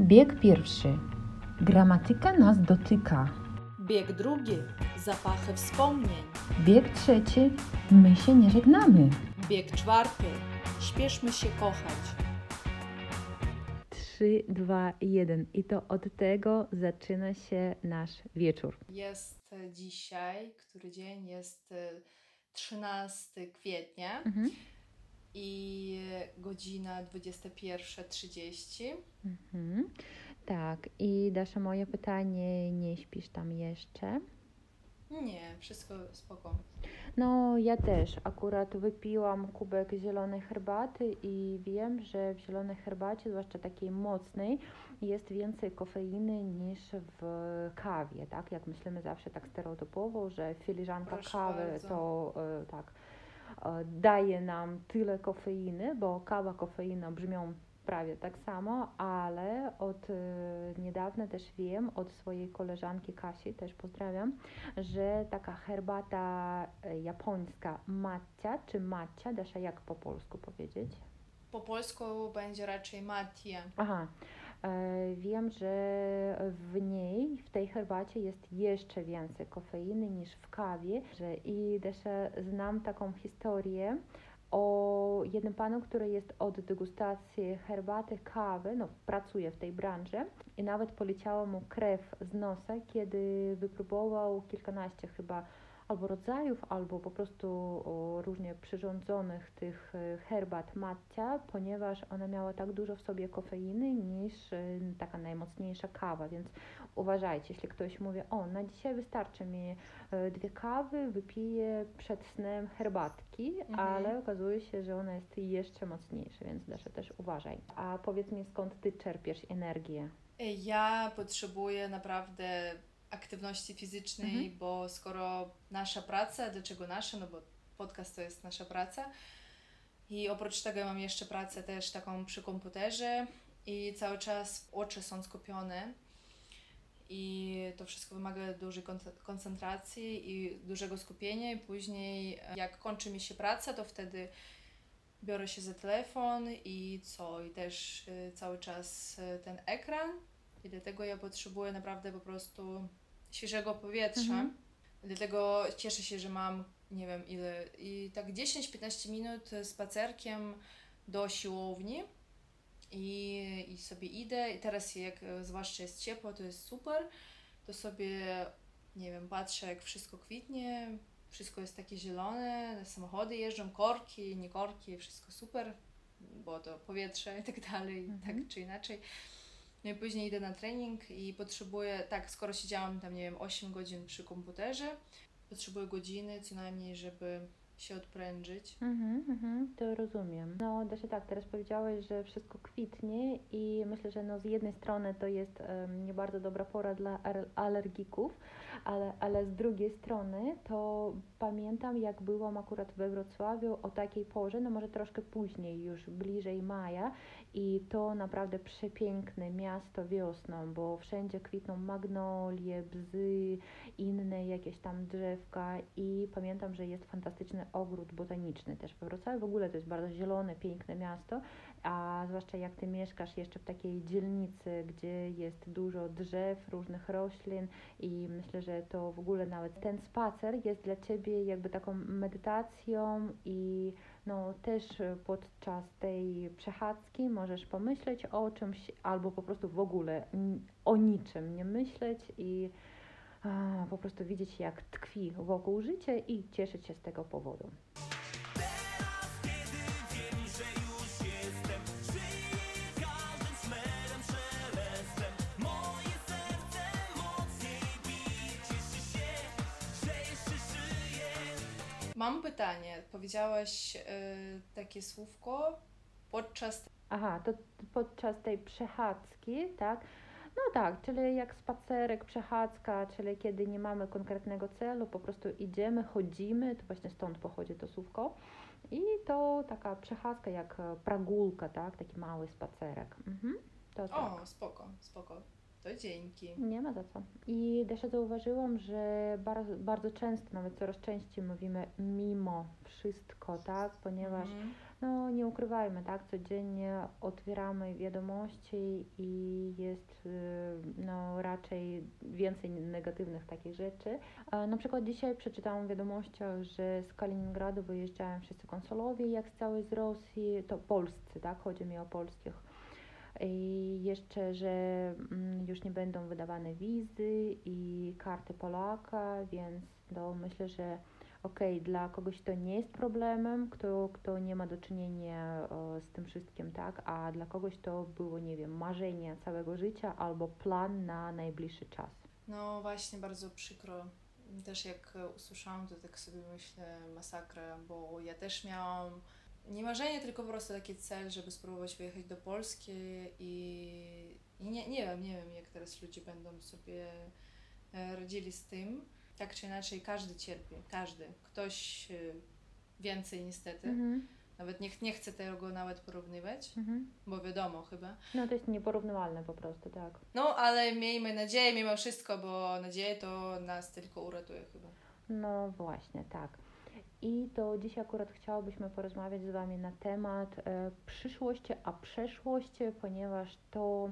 Bieg pierwszy. Gramatyka nas dotyka. Bieg drugi. Zapachy wspomnień. Bieg trzeci. My się nie żegnamy. Bieg czwarty. Śpieszmy się kochać. 3, 2, 1. I to od tego zaczyna się nasz wieczór. Jest dzisiaj, który dzień jest e, 13 kwietnia Mhm. I godzina 21.30. Mhm. Tak, i Dasza, moje pytanie, nie śpisz tam jeszcze? Nie, wszystko spoko. No, ja też. Akurat wypiłam kubek zielonej herbaty i wiem, że w zielonej herbacie, zwłaszcza takiej mocnej, jest więcej kofeiny niż w kawie, tak? Jak myślimy zawsze tak stereotypowo, że filiżanka Proszę kawy bardzo. to e, tak daje nam tyle kofeiny, bo kawa, kofeina brzmią prawie tak samo, ale od e, niedawna też wiem od swojej koleżanki Kasi, też pozdrawiam, że taka herbata e, japońska matcha czy matcha, Dasza jak po polsku powiedzieć? Po polsku będzie raczej matia. Aha, e, wiem, że w niej, w tej herbacie jest jeszcze więcej kofeiny niż w kawie. I Dasza, znam taką historię o jednym panu, który jest od degustacji herbaty, kawy, no pracuje w tej branży i nawet poleciała mu krew z nosa, kiedy wypróbował kilkanaście chyba rodzajów, albo po prostu różnie przyrządzonych tych e, herbat matcha, ponieważ ona miała tak dużo w sobie kofeiny niż e, taka najmocniejsza kawa, więc uważajcie, jeśli ktoś mówi, o na dzisiaj wystarczy mi e, dwie kawy, wypiję przed snem herbatki, Mhm. ale okazuje się, że ona jest jeszcze mocniejsza, więc Dasza też uważaj. A powiedz mi, skąd ty czerpiesz energię? Ja potrzebuję naprawdę aktywności fizycznej, Mhm. bo skoro nasza praca, dlaczego nasza? No bo podcast to jest nasza praca. I oprócz tego mam jeszcze pracę też taką przy komputerze i cały czas oczy są skupione. I to wszystko wymaga dużej kon- koncentracji i dużego skupienia. I później, e, jak kończy mi się praca, to wtedy biorę się za telefon i co? I też y, cały czas y, ten ekran. I dlatego ja potrzebuję naprawdę po prostu świeżego powietrza. Mhm. Dlatego cieszę się, że mam nie wiem ile. I tak 10-15 minut spacerkiem do siłowni. I, I sobie idę. I teraz jak zwłaszcza jest ciepło, to jest super. To sobie, nie wiem, patrzę jak wszystko kwitnie. Wszystko jest takie zielone, samochody jeżdżą, korki, nie korki, wszystko super, bo to powietrze i tak dalej, Mhm. tak czy inaczej. No i później idę na trening i potrzebuję, tak, skoro siedziałam tam, nie wiem, 8 godzin przy komputerze, potrzebuję godziny co najmniej, żeby się odprężyć. Mhm, mhm, to rozumiem. No, Dasza, tak, teraz powiedziałeś, że wszystko kwitnie i myślę, że no, z jednej strony to jest em, nie bardzo dobra pora dla alergików, ale, ale z drugiej strony to pamiętam, jak byłam akurat we Wrocławiu o takiej porze, no może troszkę później, już bliżej maja i to naprawdę przepiękne miasto wiosną, bo wszędzie kwitną magnolie, bzy, inne jakieś tam drzewka. I pamiętam, że jest fantastyczny ogród botaniczny też we Wrocławiu. W ogóle to jest bardzo zielone, piękne miasto, a zwłaszcza jak ty mieszkasz jeszcze w takiej dzielnicy, gdzie jest dużo drzew, różnych roślin. I myślę, że to w ogóle nawet ten spacer jest dla ciebie jakby taką medytacją i no też e, podczas tej przechadzki możesz pomyśleć o czymś albo po prostu w ogóle o niczym nie myśleć i a, po prostu widzieć, jak tkwi wokół życie i cieszyć się z tego powodu. Pytanie, powiedziałaś y, takie słówko podczas Aha, to podczas tej przechadzki, tak? No tak, czyli jak spacerek, przechadzka, czyli kiedy nie mamy konkretnego celu, po prostu idziemy, chodzimy, to właśnie stąd pochodzi to słówko. I to taka przechadzka jak pragulka, tak? Taki mały spacerek. Mhm. To tak. O, spoko, spoko. To dzięki. Nie ma za co. I też zauważyłam, że bardzo, bardzo często, nawet coraz częściej mówimy mimo wszystko, tak? Ponieważ Mhm. No nie ukrywajmy, tak, codziennie otwieramy wiadomości i jest y, no, raczej więcej negatywnych takich rzeczy. Na przykład dzisiaj przeczytałam w wiadomościach, że z Kaliningradu wyjeżdżają wszyscy konsolowie, jak z całej z Rosji, to polscy, tak, chodzi mi o polskich. I jeszcze, że mm, już nie będą wydawane wizy i karty Polaka, więc no, myślę, że okej, dla kogoś to nie jest problemem, kto, kto nie ma do czynienia z tym wszystkim, tak, a dla kogoś to było, nie wiem, marzenie całego życia albo plan na najbliższy czas. No właśnie, bardzo przykro. Też jak e, usłyszałam, to tak sobie myślę, masakra, bo ja też miałam nie marzenie, tylko po prostu taki cel, żeby spróbować wyjechać do Polski i, i nie, nie wiem, nie wiem jak teraz ludzie będą sobie e, radzili z tym. Tak czy inaczej, każdy cierpi, każdy. Ktoś e, więcej niestety. Mhm, Nawet nie, nie chcę tego nawet porównywać, mhm. bo wiadomo chyba. No to jest nieporównywalne po prostu, tak. No, ale miejmy nadzieję mimo wszystko, bo nadzieja to nas tylko uratuje chyba. No właśnie, tak. I to dzisiaj akurat chciałabyśmy porozmawiać z Wami na temat e, przyszłości, a przeszłości, ponieważ to,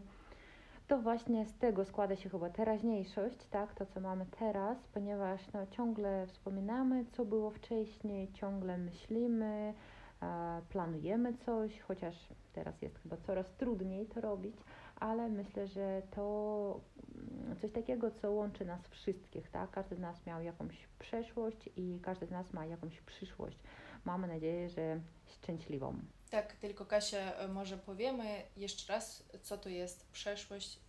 to właśnie z tego składa się chyba teraźniejszość, tak, to co mamy teraz, ponieważ no, ciągle wspominamy, co było wcześniej, ciągle myślimy, e, planujemy coś, chociaż teraz jest chyba coraz trudniej to robić, ale myślę, że to mm, coś takiego, co łączy nas wszystkich, tak? Każdy z nas miał jakąś przeszłość i każdy z nas ma jakąś przyszłość. Mamy nadzieję, że szczęśliwą. Tak, tylko Kasia, e, może powiemy jeszcze raz, co to jest przeszłość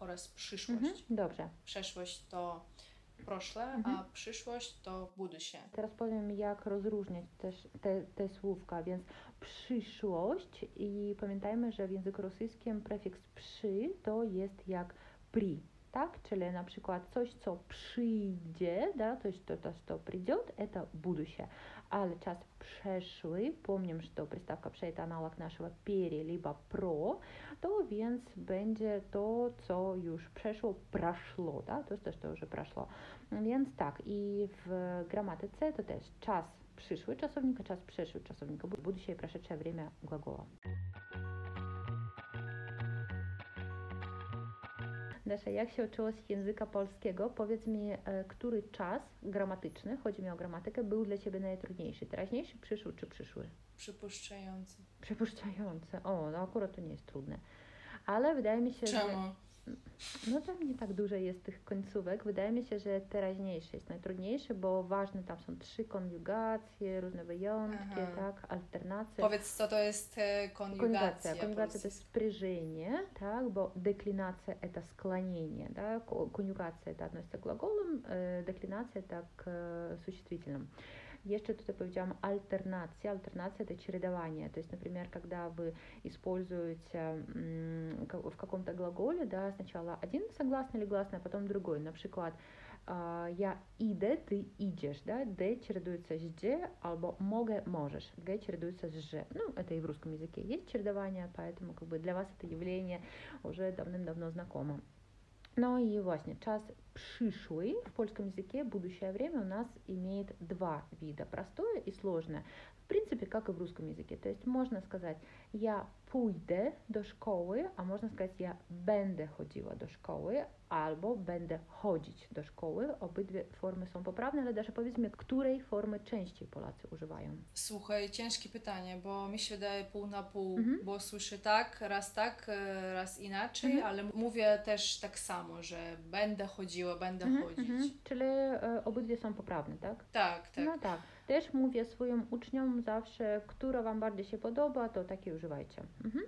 oraz przyszłość. Mhm, dobrze. Przeszłość to proszle, Mhm. a przyszłość to budusie. Teraz powiem, jak rozróżniać też te, te słówka, więc przyszłość i pamiętajmy, że w języku rosyjskim prefiks przy to jest jak pri, tak? Czyli na przykład coś, co przyjdzie, да, то есть то, что придет, это будущее. Ale czas przeszły, помним, что приставка «пше» это аналог нашего «пере» либо «про», to więc będzie to, co już przeszło, proszło, да? to, to, что уже прошло. Więc tak, i w gramatyce to też czas przyszły czasownika, czas przeszły czasownika, будущее и прошедшее время глагола. Dasza, jak się uczyłaś języka polskiego? Powiedz mi, e, który czas gramatyczny, chodzi mi o gramatykę, był dla Ciebie najtrudniejszy? Teraźniejszy, przyszły czy przyszły? Przypuszczający. Przypuszczający. O, no akurat to nie jest trudne. Ale wydaje mi się, że Czemu? No tam nie tak dużo jest tych końcówek. Wydaje mi się, że teraźniejszy jest najtrudniejszy, bo ważne tam są trzy konjugacje, różne wyjątki, Aha. tak, alternacje. Powiedz, co to jest e, konjugacja. Konjugacja. Konjugacja to po jest спряжение, tak, bo деклинация это склонение, да, ко- конjugacja это относится к глаголам, э, деклинация это к э, существительным. Jeszcze tutaj powiedziałam альтернация. Альтернация это чередование. То есть, например, когда вы используете в каком-то глаголе, да, сначала один согласный или гласный, а потом другой. Например, а, я idę, ty idziesz, да, d чередуется с d, albo mogę, możesz, g чередуется с ж. Ну, это и в русском языке есть чередование, поэтому как бы для вас это явление уже давным-давно знакомо. Ну и właśnie, czas przyszły в польском языке, будущее время у нас имеет два вида, простое и сложное. В принципе, как и в русском языке. То есть можно сказать я pójdę do szkoły, a można сказать ja będę chodziła do szkoły, albo będę chodzić do szkoły. Obydwie formy są poprawne, ale Dasza, powiedz mi, której formy częściej Polacy używają? Słuchaj, ciężkie pytanie, bo mi się wydaje pół na pół, Mhm. bo słyszę tak, raz tak, e, raz inaczej, Mhm. ale mówię też tak samo, że będę chodziła, będę Mhm, chodzić. mhm. Czyli e, obydwie są poprawne, tak? Tak, tak. No tak. Też mówię swoim uczniom zawsze, która Wam bardziej się podoba, to takie używajcie. Mhm.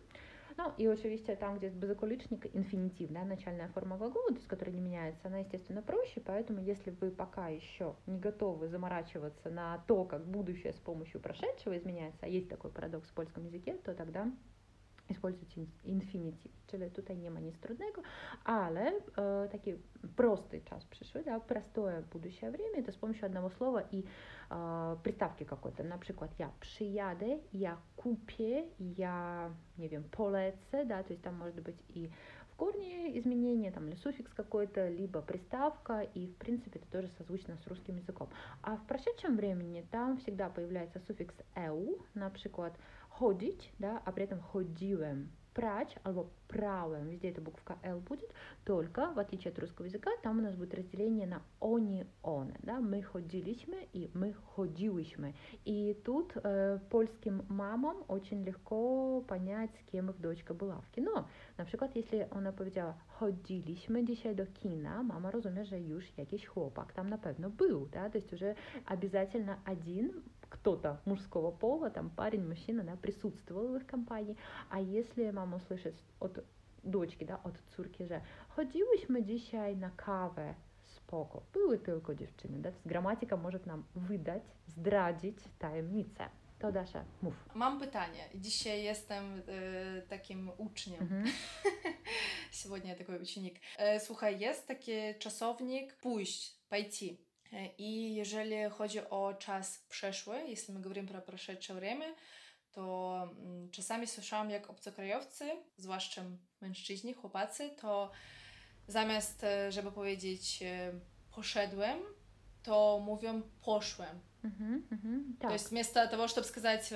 Ну и oczywiście там, где безоколичник, инфинитив, да, начальная форма глагола, то есть, которая не меняется, она, естественно, проще, поэтому если вы пока еще не готовы заморачиваться на то, как будущее с помощью прошедшего изменяется, а есть такой парадокс в польском языке, то тогда используйте ин- инфинитив, czyli tutaj nie ma nic trudnego, ale e, taki prosty czas przyszły, да, простое будущее время, это с помощью одного слова и э, приставки какой-то. Например, я przyjadę, я kupię, я, не wiem, поlecę, да, то есть там может быть и в корне изменения, там, или суффикс какой-то, либо приставка, и, в принципе, это тоже созвучно с русским языком. А в прошедшем времени там всегда появляется суффикс «эу», например, chodzić, да, а при этом ходилем прать albo прałem, везде эта буква L будет, только в отличие от русского языка, там у нас будет разделение на они, one, да, мы ходилищмы и мы ходилищмы. И тут э, польским мамам очень легко понять, с кем их дочка была в кино. Przykład, jeśli ona powiedziała, chodziliśmy dzisiaj do kina, mama rozumie, że już jakiś chłopak na pewno był, да, то есть уже обязательно один кто-то мужского пола, там парень, мужчина, да, присутствовал в их компании. А если мама услышит от дочки, да, от córki, że chodziłyśmy dzisiaj na kawę, spoko, były tylko dziewczyny, да, gramatyka może nam wydać, zdradzić tajemnicę. To Dasza, mów. Mam pytanie. Dzisiaj jestem e, takim uczniem. Mhm. Сегодня я такой ученик. E, słuchaj, jest taki czasownik pójść, пойти. I jeżeli chodzi o czas przeszły, jeśli my mówimy про прошедшее время, to czasami słyszałam, jak obcokrajowcy, zwłaszcza mężczyźni, chłopacy, to zamiast, żeby powiedzieć poszedłem, to mówią poszłem. Mhm, mhm, tak. То есть вместо того, чтобы сказать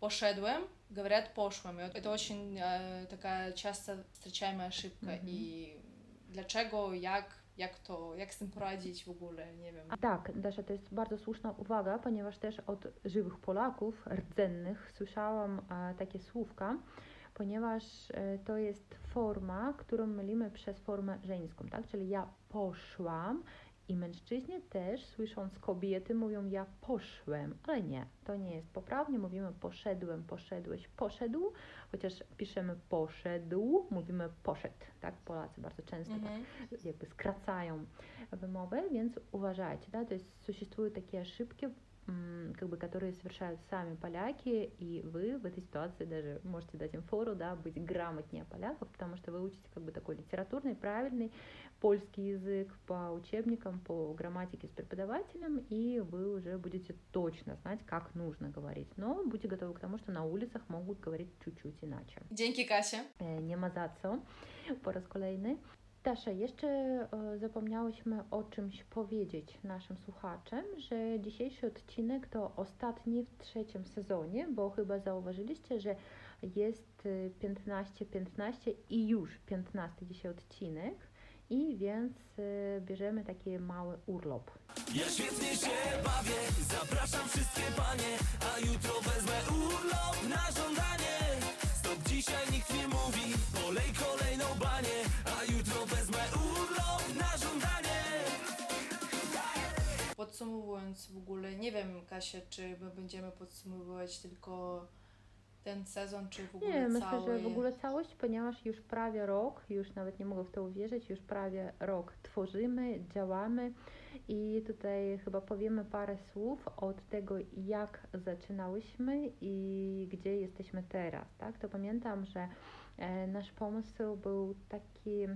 пошедłem, говорят поszłem. И это очень э, такая часто встречаемая ошибка. Mhm. И dlaczego, jak, jak to, jak z tym poradzić w ogóle, nie wiem. Tak, Dasza, to jest bardzo słuszna uwaga, ponieważ też od żywych Polaków, rdzennych, słyszałam e, takie słówka, ponieważ e, to jest forma, którą mylimy przez formę żeńską, tak? Czyli ja poszłam i mężczyźni też, słysząc kobiety, mówią ja poszłem, ale nie, to nie jest poprawnie, mówimy poszedłem, poszedłeś, poszedł, chociaż piszemy poszedł, mówimy poszedł, tak? Polacy bardzo często Мгм. tak jakby skracają wymowę, więc uważajcie, да, то есть существуют такие ошибки, м, как бы, которые совершают сами поляки, и вы в этой ситуации даже можете дать им фору, да, быть грамотнее поляков, потому что вы учите как бы такой литературный, правильный польский язык по учебникам, по грамматике с преподавателем, и вы уже будете точно знать, как нужно говорить. Но будьте готовы к тому, что на улицах могут говорить чуть-чуть иначе. Dzięki Kasia. E, Nie ma za co po raz kolejny. Tasza, jeszcze e, zapomniałyśmy o czymś powiedzieć naszym słuchaczom, że dzisiejszy odcinek to ostatni w trzecim sezonie, bo chyba zauważyliście, że jest e, 15-15 i już 15 dzisiaj odcinek i więc e, bierzemy taki mały urlop. Ja świetnie się bawię, zapraszam wszystkie panie A jutro wezmę urlop na żądanie Stop dzisiaj nikt nie mówi, polej kolejną banię A jutro wezmę urlop na żądanie Podsumowując w ogóle, nie wiem Kasia, czy my będziemy podsumowywać tylko ten sezon, czy w ogóle Nie, myślę, cały... że w ogóle całość, ponieważ już prawie rok, już nawet nie mogę w to uwierzyć, już prawie rok tworzymy, działamy i tutaj chyba powiemy parę słów od tego, jak zaczynałyśmy i gdzie jesteśmy teraz, tak? To pamiętam, że e, nasz pomysł był taki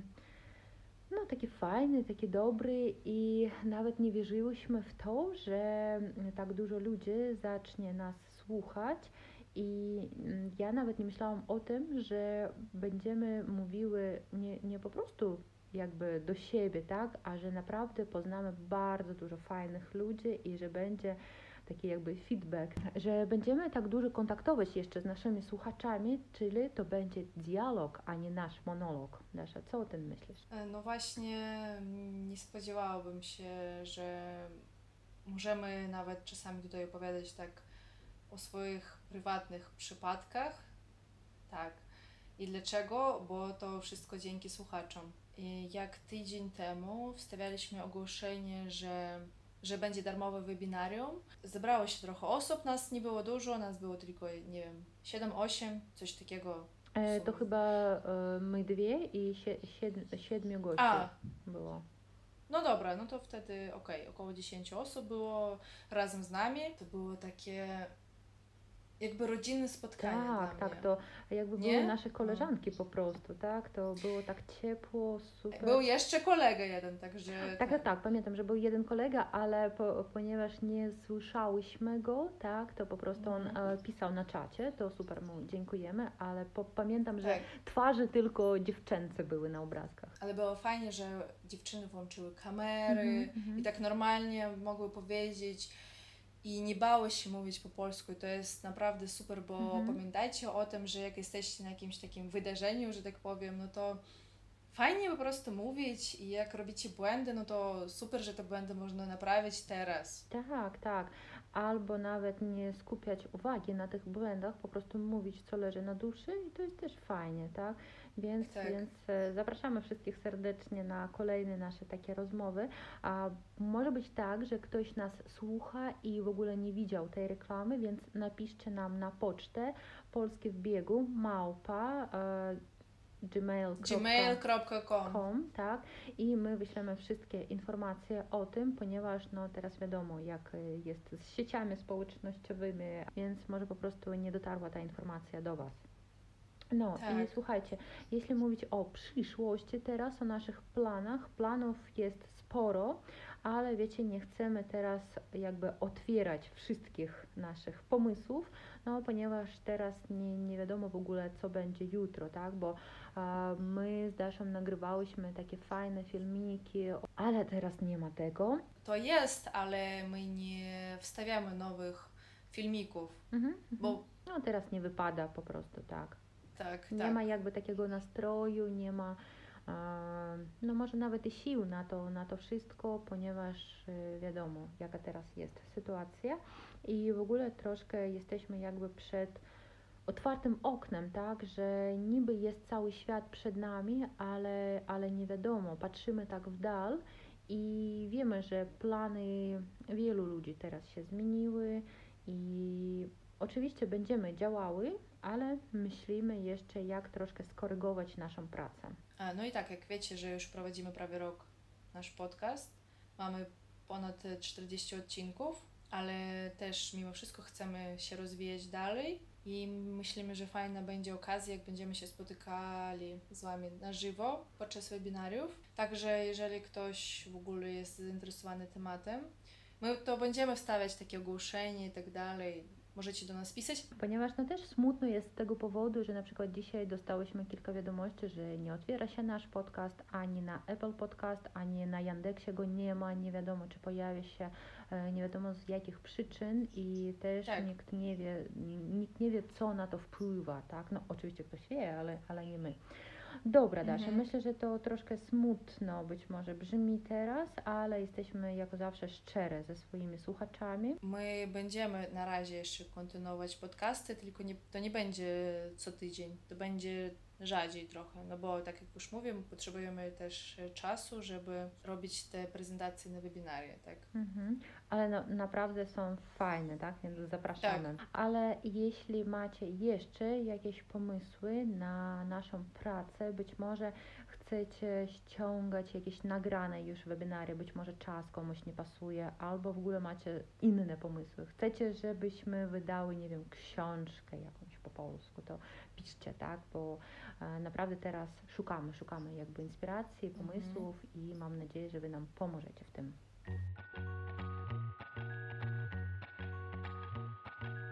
no, taki fajny, taki dobry i nawet nie wierzyłyśmy w to, że mm, tak dużo ludzi zacznie nas słuchać i mm, ja nawet nie myślałam o tym, że będziemy mówiły nie, nie po prostu jakby do siebie, tak, a że naprawdę poznamy bardzo dużo fajnych ludzi i że będzie taki jakby feedback, że będziemy tak dużo kontaktować jeszcze z naszymi słuchaczami, czyli to będzie dialog, a nie nasz monolog. Dasza, co o tym myślisz? E, No właśnie, nie spodziewałabym się, że możemy nawet czasami tutaj opowiadać tak o swoich prywatnych przypadkach. Tak. I dlaczego? Bo to wszystko dzięki słuchaczom. I jak tydzień temu wstawialiśmy ogłoszenie, że, że będzie darmowe webinarium, zebrało się trochę osób, nas nie było dużo, nas było tylko, nie wiem, 7-8, coś takiego. E, to chyba e, my dwie i sie, siedm, siedmiu gości A, było. No dobra, no to wtedy okej, około 10 osób było razem z nami. To było takie jakby rodzinne spotkanie Tak, tak, to jakby Nie? były nasze koleżanki po prostu, tak? To było tak ciepło, super. Był jeszcze kolega jeden, także... Tak, tak, tak, pamiętam, że był jeden kolega, ale po, ponieważ nie słyszałyśmy go, tak, to po prostu on Mhm. e, pisał na czacie, to super mu dziękujemy, ale po, pamiętam, że Tak, twarze tylko dziewczęce były na obrazkach. ale było fajnie, że dziewczyny włączyły kamery Mhm, mhm. i tak normalnie mogły powiedzieć i nie bały się mówić po polsku i to jest naprawdę super, bo Mhm. pamiętajcie o tym, że jak jesteście na jakimś takim wydarzeniu, że tak powiem, no to fajnie po prostu mówić i jak robicie błędy, no to super, że te błędy można naprawić teraz. Tak, tak. Albo nawet nie skupiać uwagi na tych błędach, po prostu mówić, co leży na duszy i to jest też fajnie, tak? Więc, Tak. więc e, zapraszamy wszystkich serdecznie na kolejne nasze takie rozmowy. A może być tak, że ktoś nas słucha i w ogóle nie widział tej reklamy, więc napiszcie nam na pocztę polskie w biegu małpa e, gmail.com gmail.com com, tak? I my wyślemy wszystkie informacje o tym, ponieważ no teraz wiadomo, jak y, jest z sieciami społecznościowymi, więc może po prostu nie dotarła ta informacja do Was. No i Tak. słuchajcie, jeśli mówić o przyszłości teraz, o naszych planach, planów jest sporo, ale wiecie, nie chcemy teraz jakby otwierać wszystkich naszych pomysłów, no ponieważ teraz nie, nie wiadomo w ogóle, co będzie jutro, tak? Bo a, my z Daszą nagrywałyśmy takie fajne filmiki, ale teraz nie ma tego. To jest, ale my nie wstawiamy nowych filmików, Mhm, bo mhm. No teraz nie wypada po prostu, tak. Tak, Nie tak. ma jakby takiego nastroju, nie ma no może nawet i sił na to, na to wszystko, ponieważ e, wiadomo, jaka teraz jest sytuacja i w ogóle troszkę jesteśmy jakby przed otwartym oknem, tak, że niby jest cały świat przed nami, ale, ale nie wiadomo, patrzymy tak w dal i wiemy, że plany wielu ludzi teraz się zmieniły i oczywiście będziemy działały, ale myślimy jeszcze, jak troszkę skorygować naszą pracę. A, no i tak, jak wiecie, że już prowadzimy prawie rok nasz podcast, mamy ponad e, 40 odcinków, ale też mimo wszystko chcemy się rozwijać dalej i myślimy, że fajna będzie okazja, jak będziemy się spotykali z Wami na żywo podczas webinariów. Także jeżeli ktoś w ogóle jest zainteresowany tematem, my to będziemy wstawiać takie ogłoszenie i tak dalej. Możecie do nas pisać. Ponieważ no też smutno jest z tego powodu, że na przykład dzisiaj dostałyśmy kilka wiadomości, że nie otwiera się nasz podcast ani na Apple Podcast, ani na Yandexie go nie ma, nie wiadomo czy pojawi się, e, nie wiadomo z jakich przyczyn i też Tak. nikt nie wie, nikt nie wie co na to wpływa, tak? No oczywiście ktoś wie, ale, ale nie my. Dobra, Dasza, Mhm. myślę, że to troszkę smutno być może brzmi teraz, ale jesteśmy jako zawsze szczere ze swoimi słuchaczami. My będziemy na razie jeszcze kontynuować podcasty, tylko nie, to nie będzie co tydzień, to będzie rzadziej trochę, no bo tak jak już mówię, potrzebujemy też e, czasu, żeby robić te prezentacje na webinarie, tak? Mhm. Ale no, naprawdę są fajne, tak? Więc zapraszamy. Ale jeśli macie jeszcze jakieś pomysły na naszą pracę, być może chcecie ściągać jakieś nagrane już webinary, być może czas komuś nie pasuje, albo w ogóle macie inne pomysły. Chcecie, żebyśmy wydały, nie wiem, książkę jakąś po polsku, to piszcie, tak? Bo naprawdę teraz szukamy, szukamy jakby inspiracji, Mhm. pomysłów i mam nadzieję, że Wy nam pomożecie w tym.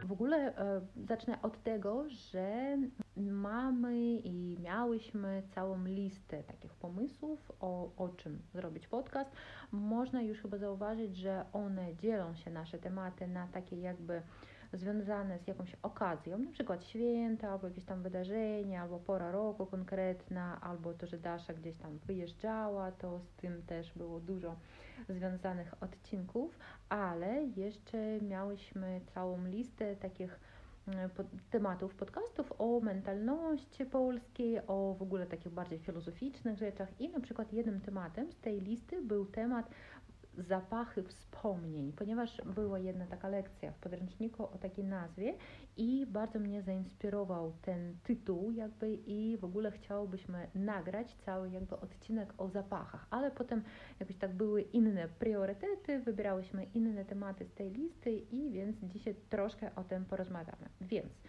W ogóle e, zacznę od tego, że mamy i miałyśmy całą listę takich pomysłów, o, o czym zrobić podcast. Można już chyba zauważyć, że one dzielą się, nasze tematy, na takie jakby związane z jakąś okazją, na przykład święta, albo jakieś tam wydarzenie, albo pora roku konkretna, albo to, że Dasza gdzieś tam wyjeżdżała, to z tym też było dużo związanych odcinków, ale jeszcze miałyśmy całą listę takich mm, tematów podcastów o mentalności polskiej, o w ogóle takich bardziej filozoficznych rzeczach i na przykład jednym tematem z tej listy był temat zapachy wspomnień, ponieważ była jedna taka lekcja w podręczniku o takiej nazwie i bardzo mnie zainspirował ten tytuł jakby i w ogóle chciałobyśmy nagrać cały jakby odcinek o zapachach, ale potem jakoś tak były inne priorytety, wybierałyśmy inne tematy z tej listy i więc dzisiaj troszkę o tym porozmawiamy. Więc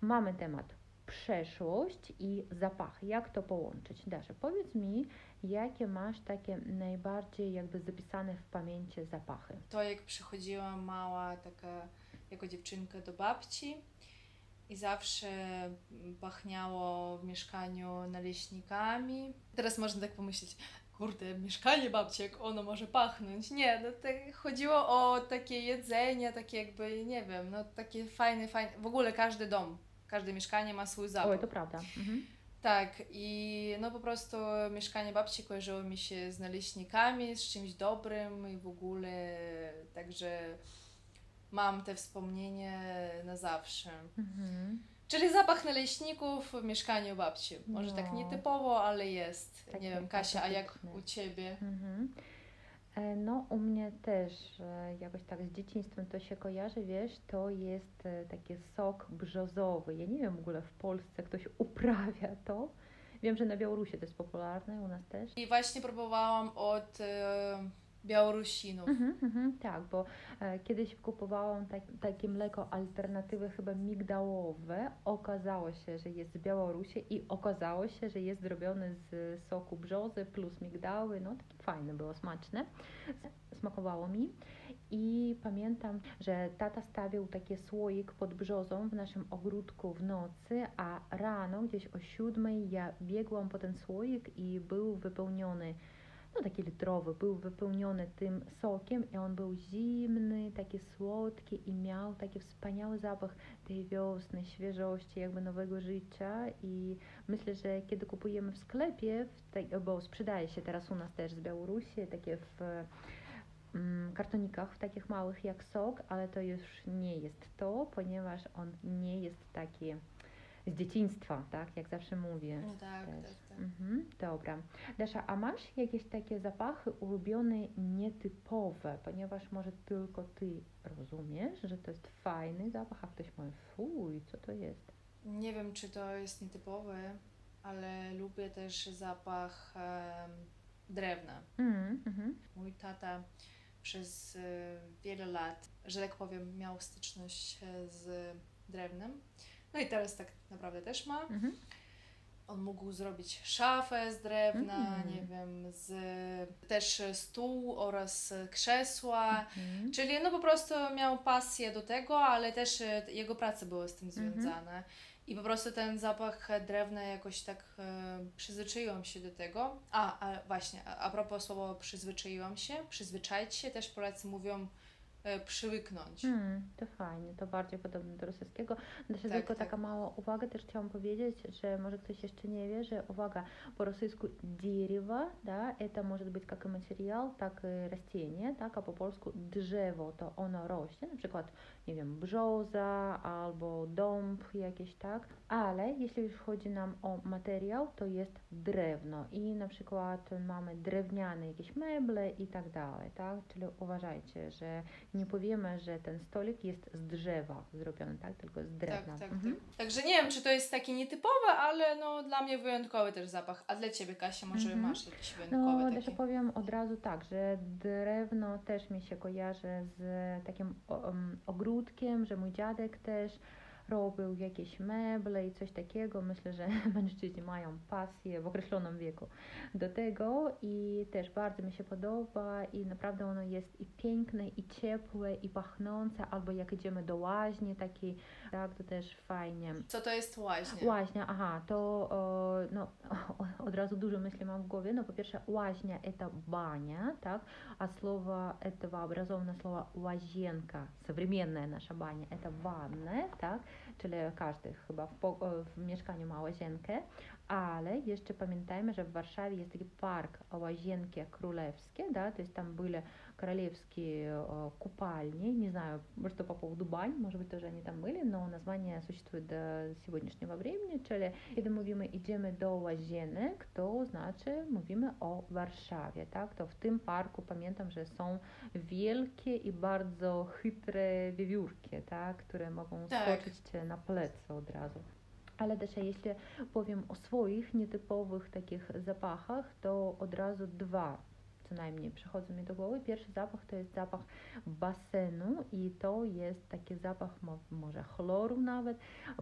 mamy temat przeszłość i zapachy. Jak to połączyć? Dasza, powiedz mi, jakie masz takie najbardziej jakby zapisane w pamięci zapachy? To jak przychodziłam mała taka jako dziewczynka do babci i zawsze pachniało w mieszkaniu naleśnikami. Teraz można tak pomyśleć, kurde, mieszkanie babciek, ono może pachnąć. Nie, no to chodziło o takie jedzenie, takie jakby, nie wiem, no takie fajne, fajne, w ogóle każdy dom, każde mieszkanie ma swój zapach. Oj, to prawda. Mhm. Tak, i no po prostu mieszkanie babci kojarzyło mi się z naleśnikami, z czymś dobrym i w ogóle, także mam te wspomnienie na zawsze. Mhm. Czyli zapach naleśników w mieszkaniu babci. Może tak No. nietypowo, ale jest. Takie Nie wiem, Kasia, a jak u Ciebie? Mhm. E, No, u mnie też e, jakoś tak z dzieciństwem to się kojarzy, wiesz, to jest e, taki sok brzozowy. Ja nie wiem w ogóle w Polsce ktoś uprawia to. Wiem, że na Białorusi to jest popularne, u nas też. I właśnie próbowałam od Białorusinów. Mhm, mhm, tak, bo e, kiedyś kupowałam tak, takie mleko alternatywy chyba migdałowe. Okazało się, że jest z Białorusi i okazało się, że jest zrobione z soku brzozy plus migdały. No, takie fajne było, smaczne. Smakowało mi. I pamiętam, że tata stawiał taki słoik pod brzozą w naszym ogródku w nocy, a rano gdzieś o siódmej ja biegłam po ten słoik i był wypełniony no taki litrowy, był wypełniony tym sokiem i on był zimny, taki słodki i miał taki wspaniały zapach tej wiosny, świeżości, jakby nowego życia i myślę, że kiedy kupujemy w sklepie, w tej, bo sprzedaje się teraz u nas też z Białorusi, takie w mm, kartonikach, takich małych jak sok, ale to już nie jest to, ponieważ on nie jest taki z dzieciństwa, tak, jak zawsze mówię. No tak, też. tak, tak. Mhm, dobra. Dasza, a masz jakieś takie zapachy ulubione, nietypowe, ponieważ może tylko ty rozumiesz, że to jest fajny zapach, a ktoś mówi, fuj, co to jest? Nie wiem, czy to jest nietypowe, ale lubię też zapach em, drewna. Mm, mhm, Mój tata przez e, wiele lat, że tak powiem, miał styczność e, z drewnem. No i teraz tak naprawdę też ma. mhm. On mógł zrobić szafę z drewna, Mm. nie wiem, z, też stół oraz krzesła. Mhm. Czyli no po prostu miał pasję do tego, ale też e, jego prace były z tym Mhm. związane. I po prostu ten zapach drewna jakoś tak e, przyzwyczaiłam się do tego. A, a właśnie, a, a propos słowa przyzwyczaiłam się, przyzwyczaić się, też Polacy mówią przywyknąć. Mm, to fajnie, to bardziej podobne do rosyjskiego. Jeszcze Tak, tylko tak. taka mała uwaga, też chciałam powiedzieć, że może ktoś jeszcze nie wie, że uwaga, по rosyjsku дерево, да, это может быть как и материал, так и растение, tak, a po polsku drzewo, to ono rośnie, na przykład, nie wiem, brzoza albo dąb jakieś, tak, ale jeśli już chodzi nam o materiał, to jest drewno i na przykład mamy drewniane jakieś meble i tak dalej, tak, czyli uważajcie, że nie powiemy, że ten stolik jest z drzewa zrobiony, tak? Tylko z Tak, drewna. tak, Mhm. tak. Także nie wiem, czy to jest taki nietypowy, ale no dla mnie wyjątkowy też zapach. A dla Ciebie, Kasia, może Mhm. masz jakiś wyjątkowy No, taki? też powiem od razu tak, że drewno też mi się kojarzy z takim em, że mój dziadek też robił jakieś meble i coś takiego. Myślę, że mężczyźni mają pasję w określonym wieku do tego i też bardzo mi się podoba i naprawdę ono jest i piękne, i ciepłe, i pachnące, albo jak idziemy do łaźni takiej, tak, to też fajnie. Co to jest łaźnia? Łaźnia, aha, to e, no, od razu dużo myśli mam w głowie. No po pierwsze, łaźnia это баня, tak, a słowo этого образовано słowo łazienka, современная nasza bania, это ванная, tak, czyli każdy chyba w, w mieszkaniu ma łazienkę, ale jeszcze pamiętajmy, że w Warszawie jest taki park Łazienki Królewskie, da, to jest tam były королевские э, купальни, не знаю, что по поводу бань, может быть, тоже они там были, но название существует до сегодняшнего времени, czyli kiedy mówimy idziemy do łazienek, to znaczy mówimy o Warszawie, tak, to w tym parku pamiętam, że są wielkie i bardzo chytre wiewiórki, tak, które mogą Tak. skoczyć cię na plecy od razu. Ale też jeśli powiem o swoich nietypowych takich zapachach, to od razu dwa, co co najmniej przychodzą mi do głowy. Pierwszy zapach to jest zapach basenu i to jest taki zapach może chloru nawet.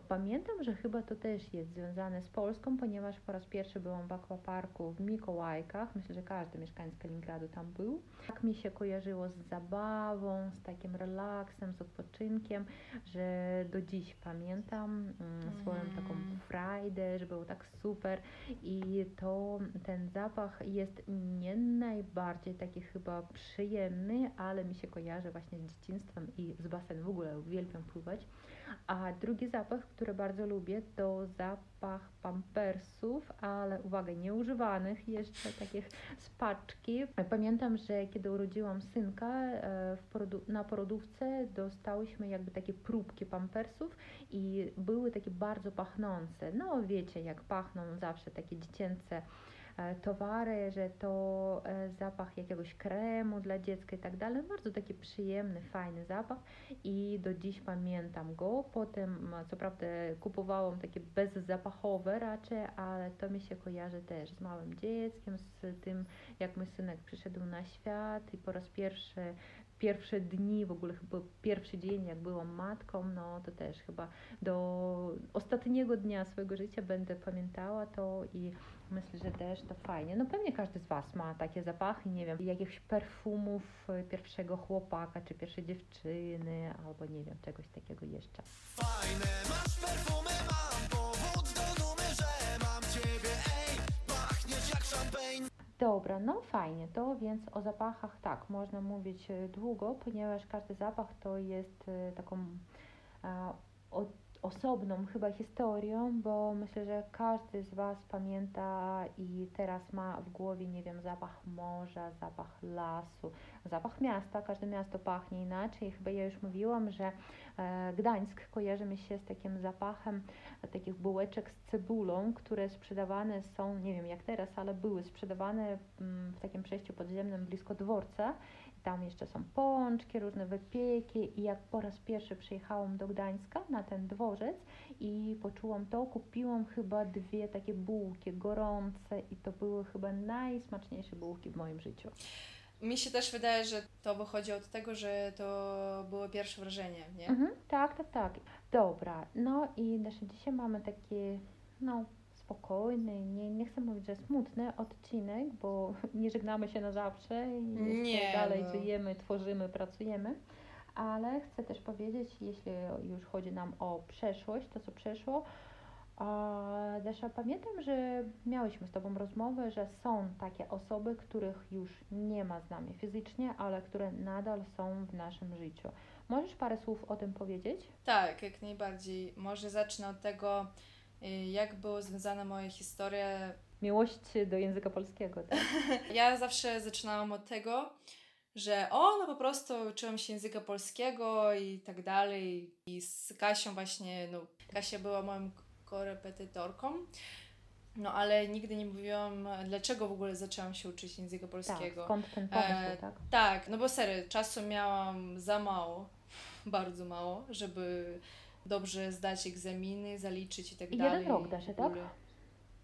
Pamiętam, że chyba to też jest związane z Polską, ponieważ po raz pierwszy byłam w akwaparku w Mikołajkach. Myślę, że każdy mieszkaniec Kaliningradu tam był. Tak mi się kojarzyło z zabawą, z takim relaksem, z odpoczynkiem, że do dziś pamiętam mm, swoją taką mm. frajdę, że było tak super i to ten zapach jest nie najbardziej taki chyba przyjemny, ale mi się kojarzy właśnie z dzieciństwem i z basenem. W ogóle uwielbiam pływać. A drugi zapach, który bardzo lubię, to zapach pampersów, ale uwaga, nieużywanych, jeszcze takich z paczki. Pamiętam, że kiedy urodziłam synka e, porodu na porodówce, dostałyśmy jakby takie próbki pampersów i były takie bardzo pachnące. No wiecie, jak pachną zawsze takie dziecięce towary, że to e, zapach jakiegoś kremu dla dziecka i tak dalej. Bardzo taki przyjemny, fajny zapach i do dziś pamiętam go. Potem, co prawda, kupowałam takie bezzapachowe raczej, ale to mi się kojarzy też z małym dzieckiem, z tym, jak mój synek przyszedł na świat i po raz pierwszy pierwsze dni, w ogóle chyba pierwszy dzień, jak byłam matką, no to też chyba do ostatniego dnia swojego życia będę pamiętała to i myślę, że też to fajnie. No pewnie każdy z Was ma takie zapachy, nie wiem, jakichś perfumów pierwszego chłopaka, czy pierwszej dziewczyny, albo nie wiem, czegoś takiego jeszcze. Fajne, masz perfumy, mam powód do dumy, że mam Ciebie, ej, pachniesz jak champagne. Dobra, no fajnie, to więc o zapachach tak, można mówić e, długo, ponieważ każdy zapach to jest e, taką od, osobną chyba historią, bo myślę, że każdy z Was pamięta i teraz ma w głowie, nie wiem, zapach morza, zapach lasu, zapach miasta. Każde miasto pachnie inaczej. Chyba ja już mówiłam, że e, Gdańsk kojarzy mi się z takim zapachem takich bułeczek z cebulą, które sprzedawane są, nie wiem jak teraz, ale były sprzedawane mm, w takim przejściu podziemnym blisko dworca tam jeszcze są pączki, różne wypieki i jak po raz pierwszy przyjechałam do Gdańska na ten dworzec i poczułam to, kupiłam chyba dwie takie bułki gorące i to były chyba najsmaczniejsze bułki w moim życiu. Mi się też wydaje, że to wychodzi od tego, że to było pierwsze wrażenie, nie? Mhm, tak, tak, tak. Dobra, no i nasze dzisiaj mamy takie, no spokojny, nie, nie chcę mówić, że smutny odcinek, bo nie żegnamy się na zawsze i nie, dalej no. żyjemy, tworzymy, pracujemy. Ale chcę też powiedzieć, jeśli już chodzi nam o przeszłość, to co przeszło, Desza, pamiętam, że miałyśmy z Tobą rozmowę, że są takie osoby, których już nie ma z nami fizycznie, ale które nadal są w naszym życiu. Możesz parę słów o tym powiedzieć? Tak, jak najbardziej. Może zacznę od tego, jak była związana moja historia. Miłość do języka polskiego, tak? ja zawsze zaczynałam od tego, że o, no po prostu uczyłam się języka polskiego i tak dalej. I z Kasią właśnie, no Kasia była moją korepetytorką. No ale nigdy nie mówiłam, dlaczego w ogóle zaczęłam się uczyć języka polskiego. Tak, skąd ten pomysł, e, tak? Tak, no bo serio, czasu miałam za mało, bardzo mało, żeby dobrze zdać egzaminy, zaliczyć i tak I dalej. jeden rok dasz, tak?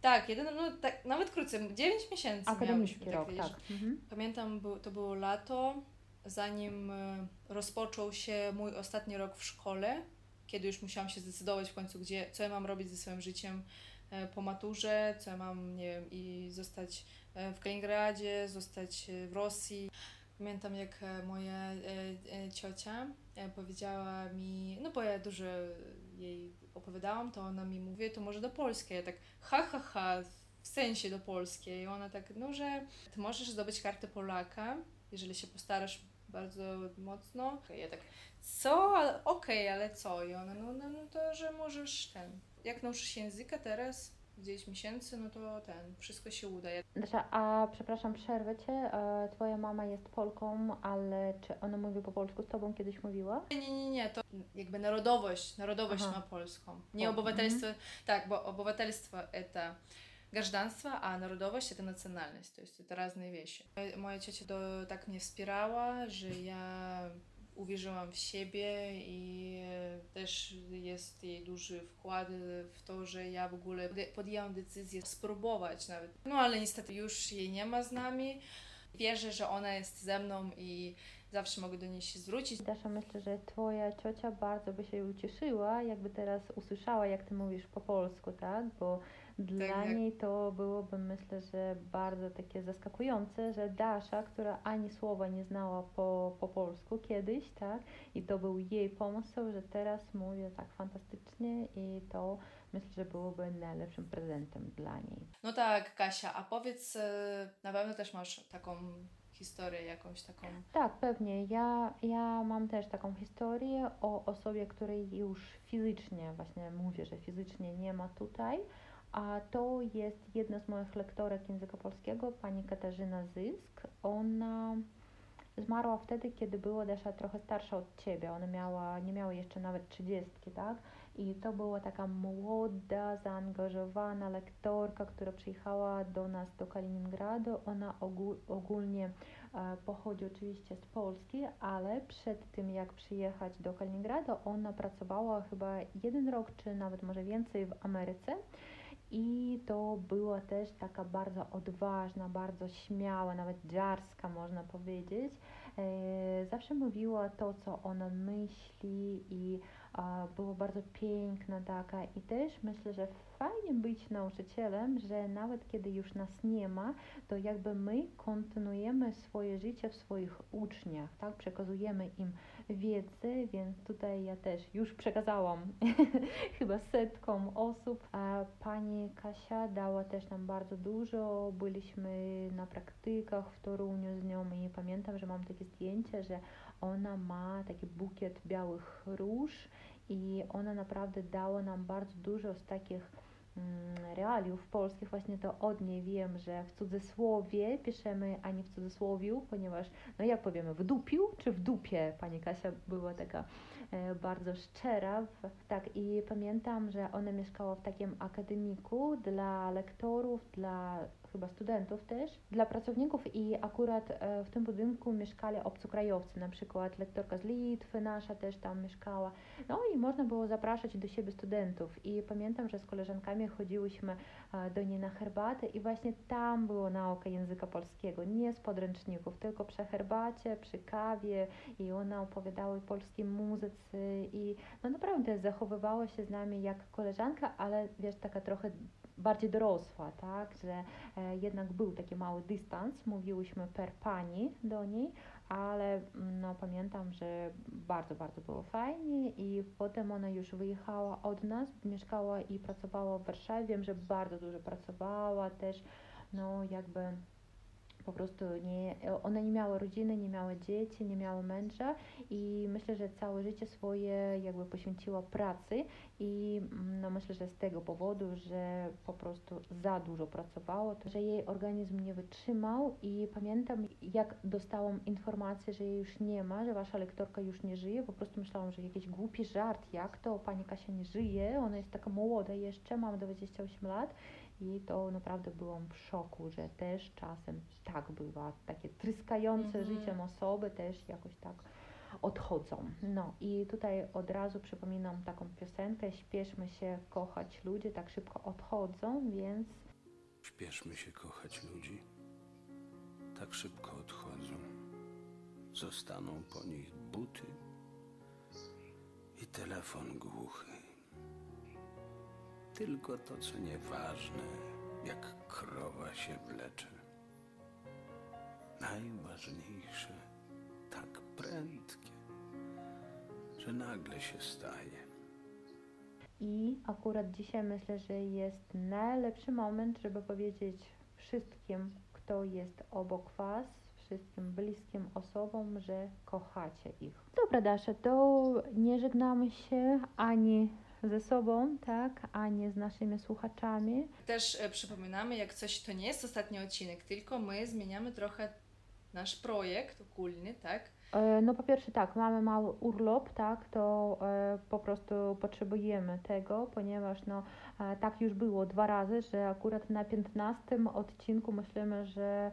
Tak, jeden, no tak, nawet krócej, 9 miesięcy Akademicki tak, rok, tak. Mhm. Pamiętam, to było lato, zanim e, rozpoczął się mój ostatni rok w szkole, kiedy już musiałam się zdecydować w końcu, gdzie, co ja mam robić ze swoim życiem e, po maturze, co ja mam, nie wiem, i zostać e, w Kaliningradzie, zostać w Rosji. Pamiętam, jak moja ciocia powiedziała mi, no bo ja dużo jej opowiadałam, to ona mi mówi, to może do Polski. Ja tak, ha, ha, ha, w sensie do Polski. I ona tak, no, że ty możesz zdobyć kartę Polaka, jeżeli się postarasz bardzo mocno. Ja tak, co? Okej, okay, ale co? I ona, no, no, no to, że możesz ten, jak nauczysz języka teraz, 9 miesięcy, no to ten, wszystko się uda. Dasza, a przepraszam, przerwę Cię. E, twoja mama jest Polką, ale czy ona mówi po polsku z Tobą kiedyś mówiła? Nie, nie, nie, to jakby narodowość, narodowość Aha. ma polską. Nie obywatelstwo, mhm. tak, bo obywatelstwo to гражданство, a narodowość to nacjonalność, to jest to разные wieści. Moja ciocia to tak mnie wspierała, że ja uwierzyłam w siebie i e, też jest jej duży wkład w to, że ja w ogóle podjęłam decyzję spróbować nawet. No ale niestety już jej nie ma z nami. Wierzę, że ona jest ze mną i zawsze mogę do niej się zwrócić. Dasza, myślę, że Twoja ciocia bardzo by się ucieszyła, jakby teraz usłyszała, jak Ty mówisz po polsku, tak? Bo dla tak. niej to byłoby, myślę, że bardzo takie zaskakujące, że Dasza, która ani słowa nie znała po, po polsku kiedyś, tak? I to był jej pomysł, że teraz mówi tak fantastycznie i to myślę, że byłoby najlepszym prezentem dla niej. No tak, Kasia, a powiedz, e, na pewno też masz taką historię jakąś taką. Tak, pewnie. Ja, ja mam też taką historię o osobie, której już fizycznie, właśnie mówię, że fizycznie nie ma tutaj, a to jest jedna z moich lektorek języka polskiego, pani Katarzyna Zysk. Ona zmarła wtedy, kiedy była Desza trochę starsza od Ciebie. Ona miała, nie miała jeszcze nawet trzydziestki, tak? I to była taka młoda, zaangażowana lektorka, która przyjechała do nas do Kaliningradu. Ona ogól, ogólnie e, pochodzi oczywiście z Polski, ale przed tym jak przyjechać do Kaliningradu, ona pracowała chyba jeden rok, czy nawet może więcej w Ameryce. I to była też taka bardzo odważna, bardzo śmiała, nawet dziarska można powiedzieć. E, zawsze mówiła to, co ona myśli i była bardzo piękna taka i też myślę, że fajnie być nauczycielem, że nawet kiedy już nas nie ma, to jakby my kontynuujemy swoje życie w swoich uczniach, tak? Przekazujemy im wiedzę, więc tutaj ja też już przekazałam chyba setkom osób, a pani Kasia dała też nam bardzo dużo, byliśmy na praktykach w Toruniu z nią i pamiętam, że mam takie zdjęcie, że ona ma taki bukiet białych róż i ona naprawdę dała nam bardzo dużo z takich mm, realiów polskich, właśnie to od niej wiem, że w cudzysłowie piszemy, a nie w cudzysłowiu, ponieważ, no jak powiemy, w dupiu czy w dupie, pani Kasia była taka e, bardzo szczera. Tak, i pamiętam, że ona mieszkała w takim akademiku dla lektorów, dla chyba studentów też, dla pracowników i akurat e, w tym budynku mieszkali obcokrajowcy, na przykład lektorka z Litwy nasza też tam mieszkała. No i można było zapraszać do siebie studentów. I pamiętam, że z koleżankami chodziłyśmy e, do niej na herbatę i właśnie tam była nauka języka polskiego, nie z podręczników, tylko przy herbacie, przy kawie i ona opowiadała o polskiej muzyce i no naprawdę zachowywała się z nami jak koleżanka, ale wiesz, taka trochę bardziej dorosła, tak, że e, jednak był taki mały dystans, mówiłyśmy per pani do niej, ale mm, no, pamiętam, że bardzo, bardzo było fajnie i potem ona już wyjechała od nas, mieszkała i pracowała w Warszawie, wiem, że bardzo dużo pracowała też, no jakby po prostu nie, ona nie miała rodziny, nie miała dzieci, nie miała męża i myślę, że całe życie swoje jakby poświęciła pracy i mm, no myślę, że z tego powodu, że po prostu za dużo pracowało, to, że jej organizm nie wytrzymał i pamiętam jak dostałam informację, że jej już nie ma, że wasza lektorka już nie żyje, po prostu myślałam, że jakiś głupi żart, jak to pani Kasia nie żyje, ona jest taka młoda jeszcze, mam 28 lat i to naprawdę byłam w szoku, że też czasem tak bywa, takie tryskające Mhm. życiem osoby też jakoś tak odchodzą. No i tutaj od razu przypominam taką piosenkę, śpieszmy się kochać ludzie, tak szybko odchodzą, więc Śpieszmy się kochać ludzi. Tak szybko odchodzą. Zostaną po nich buty i telefon głuchy. Tylko to, co nieważne, jak krowa się wlecze. Najważniejsze, tak prędkie, że nagle się staje. i akurat dzisiaj myślę, że jest najlepszy moment, żeby powiedzieć wszystkim, kto jest obok Was, wszystkim bliskim osobom, że kochacie ich. Dobra, Dasza, to nie żegnamy się ani ze sobą, tak, ani z naszymi słuchaczami. Też e, przypominamy, jak coś to nie jest ostatni odcinek, tylko my zmieniamy trochę nasz projekt ogólny, tak? E, No po pierwsze tak, mamy mały urlop, tak, to e, po prostu potrzebujemy tego, ponieważ no tak już było dwa razy, że akurat na 15 odcinku myślimy, że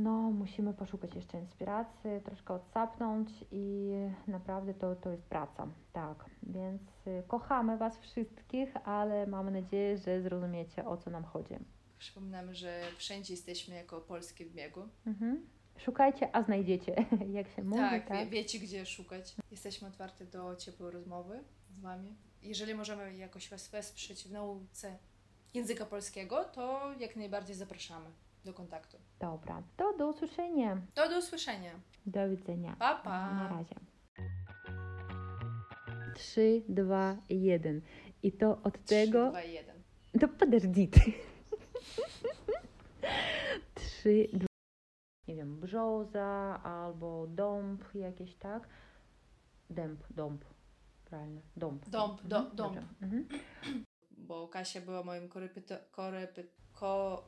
no musimy poszukać jeszcze inspiracji, troszkę odsapnąć i naprawdę to, to jest praca, tak, więc e, kochamy Was wszystkich, ale mamy nadzieję, że zrozumiecie o co nam chodzi. Przypominamy, że wszędzie jesteśmy jako Polskie w biegu. Mhm. Szukajcie, a znajdziecie, jak się mówi, tak, tak? Wie, wiecie gdzie szukać. Jesteśmy otwarte do ciepłej rozmowy z Wami. Jeżeli możemy jakoś Was wesprzeć w nauce języka polskiego, to jak najbardziej zapraszamy do kontaktu. Dobra, to do usłyszenia. To do usłyszenia. Do widzenia. Pa, pa. Na razie. 3, 2, 1. I to od tego... 3, 2, 1. To подождите. 3, 2, nie wiem, brzoza albo dąb jakieś, tak? Dęb, dąb. Prawильно, dąb. Dąb, do- Mhm, dąb. dobrze. Mhm. Bo Kasia była moim korepetytor... Korepy, ko,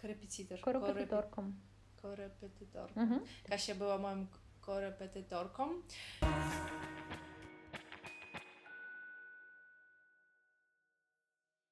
korepetytor. Korepetytorką. Korepetytorką. Mhm. Kasia była moją korepetytorką.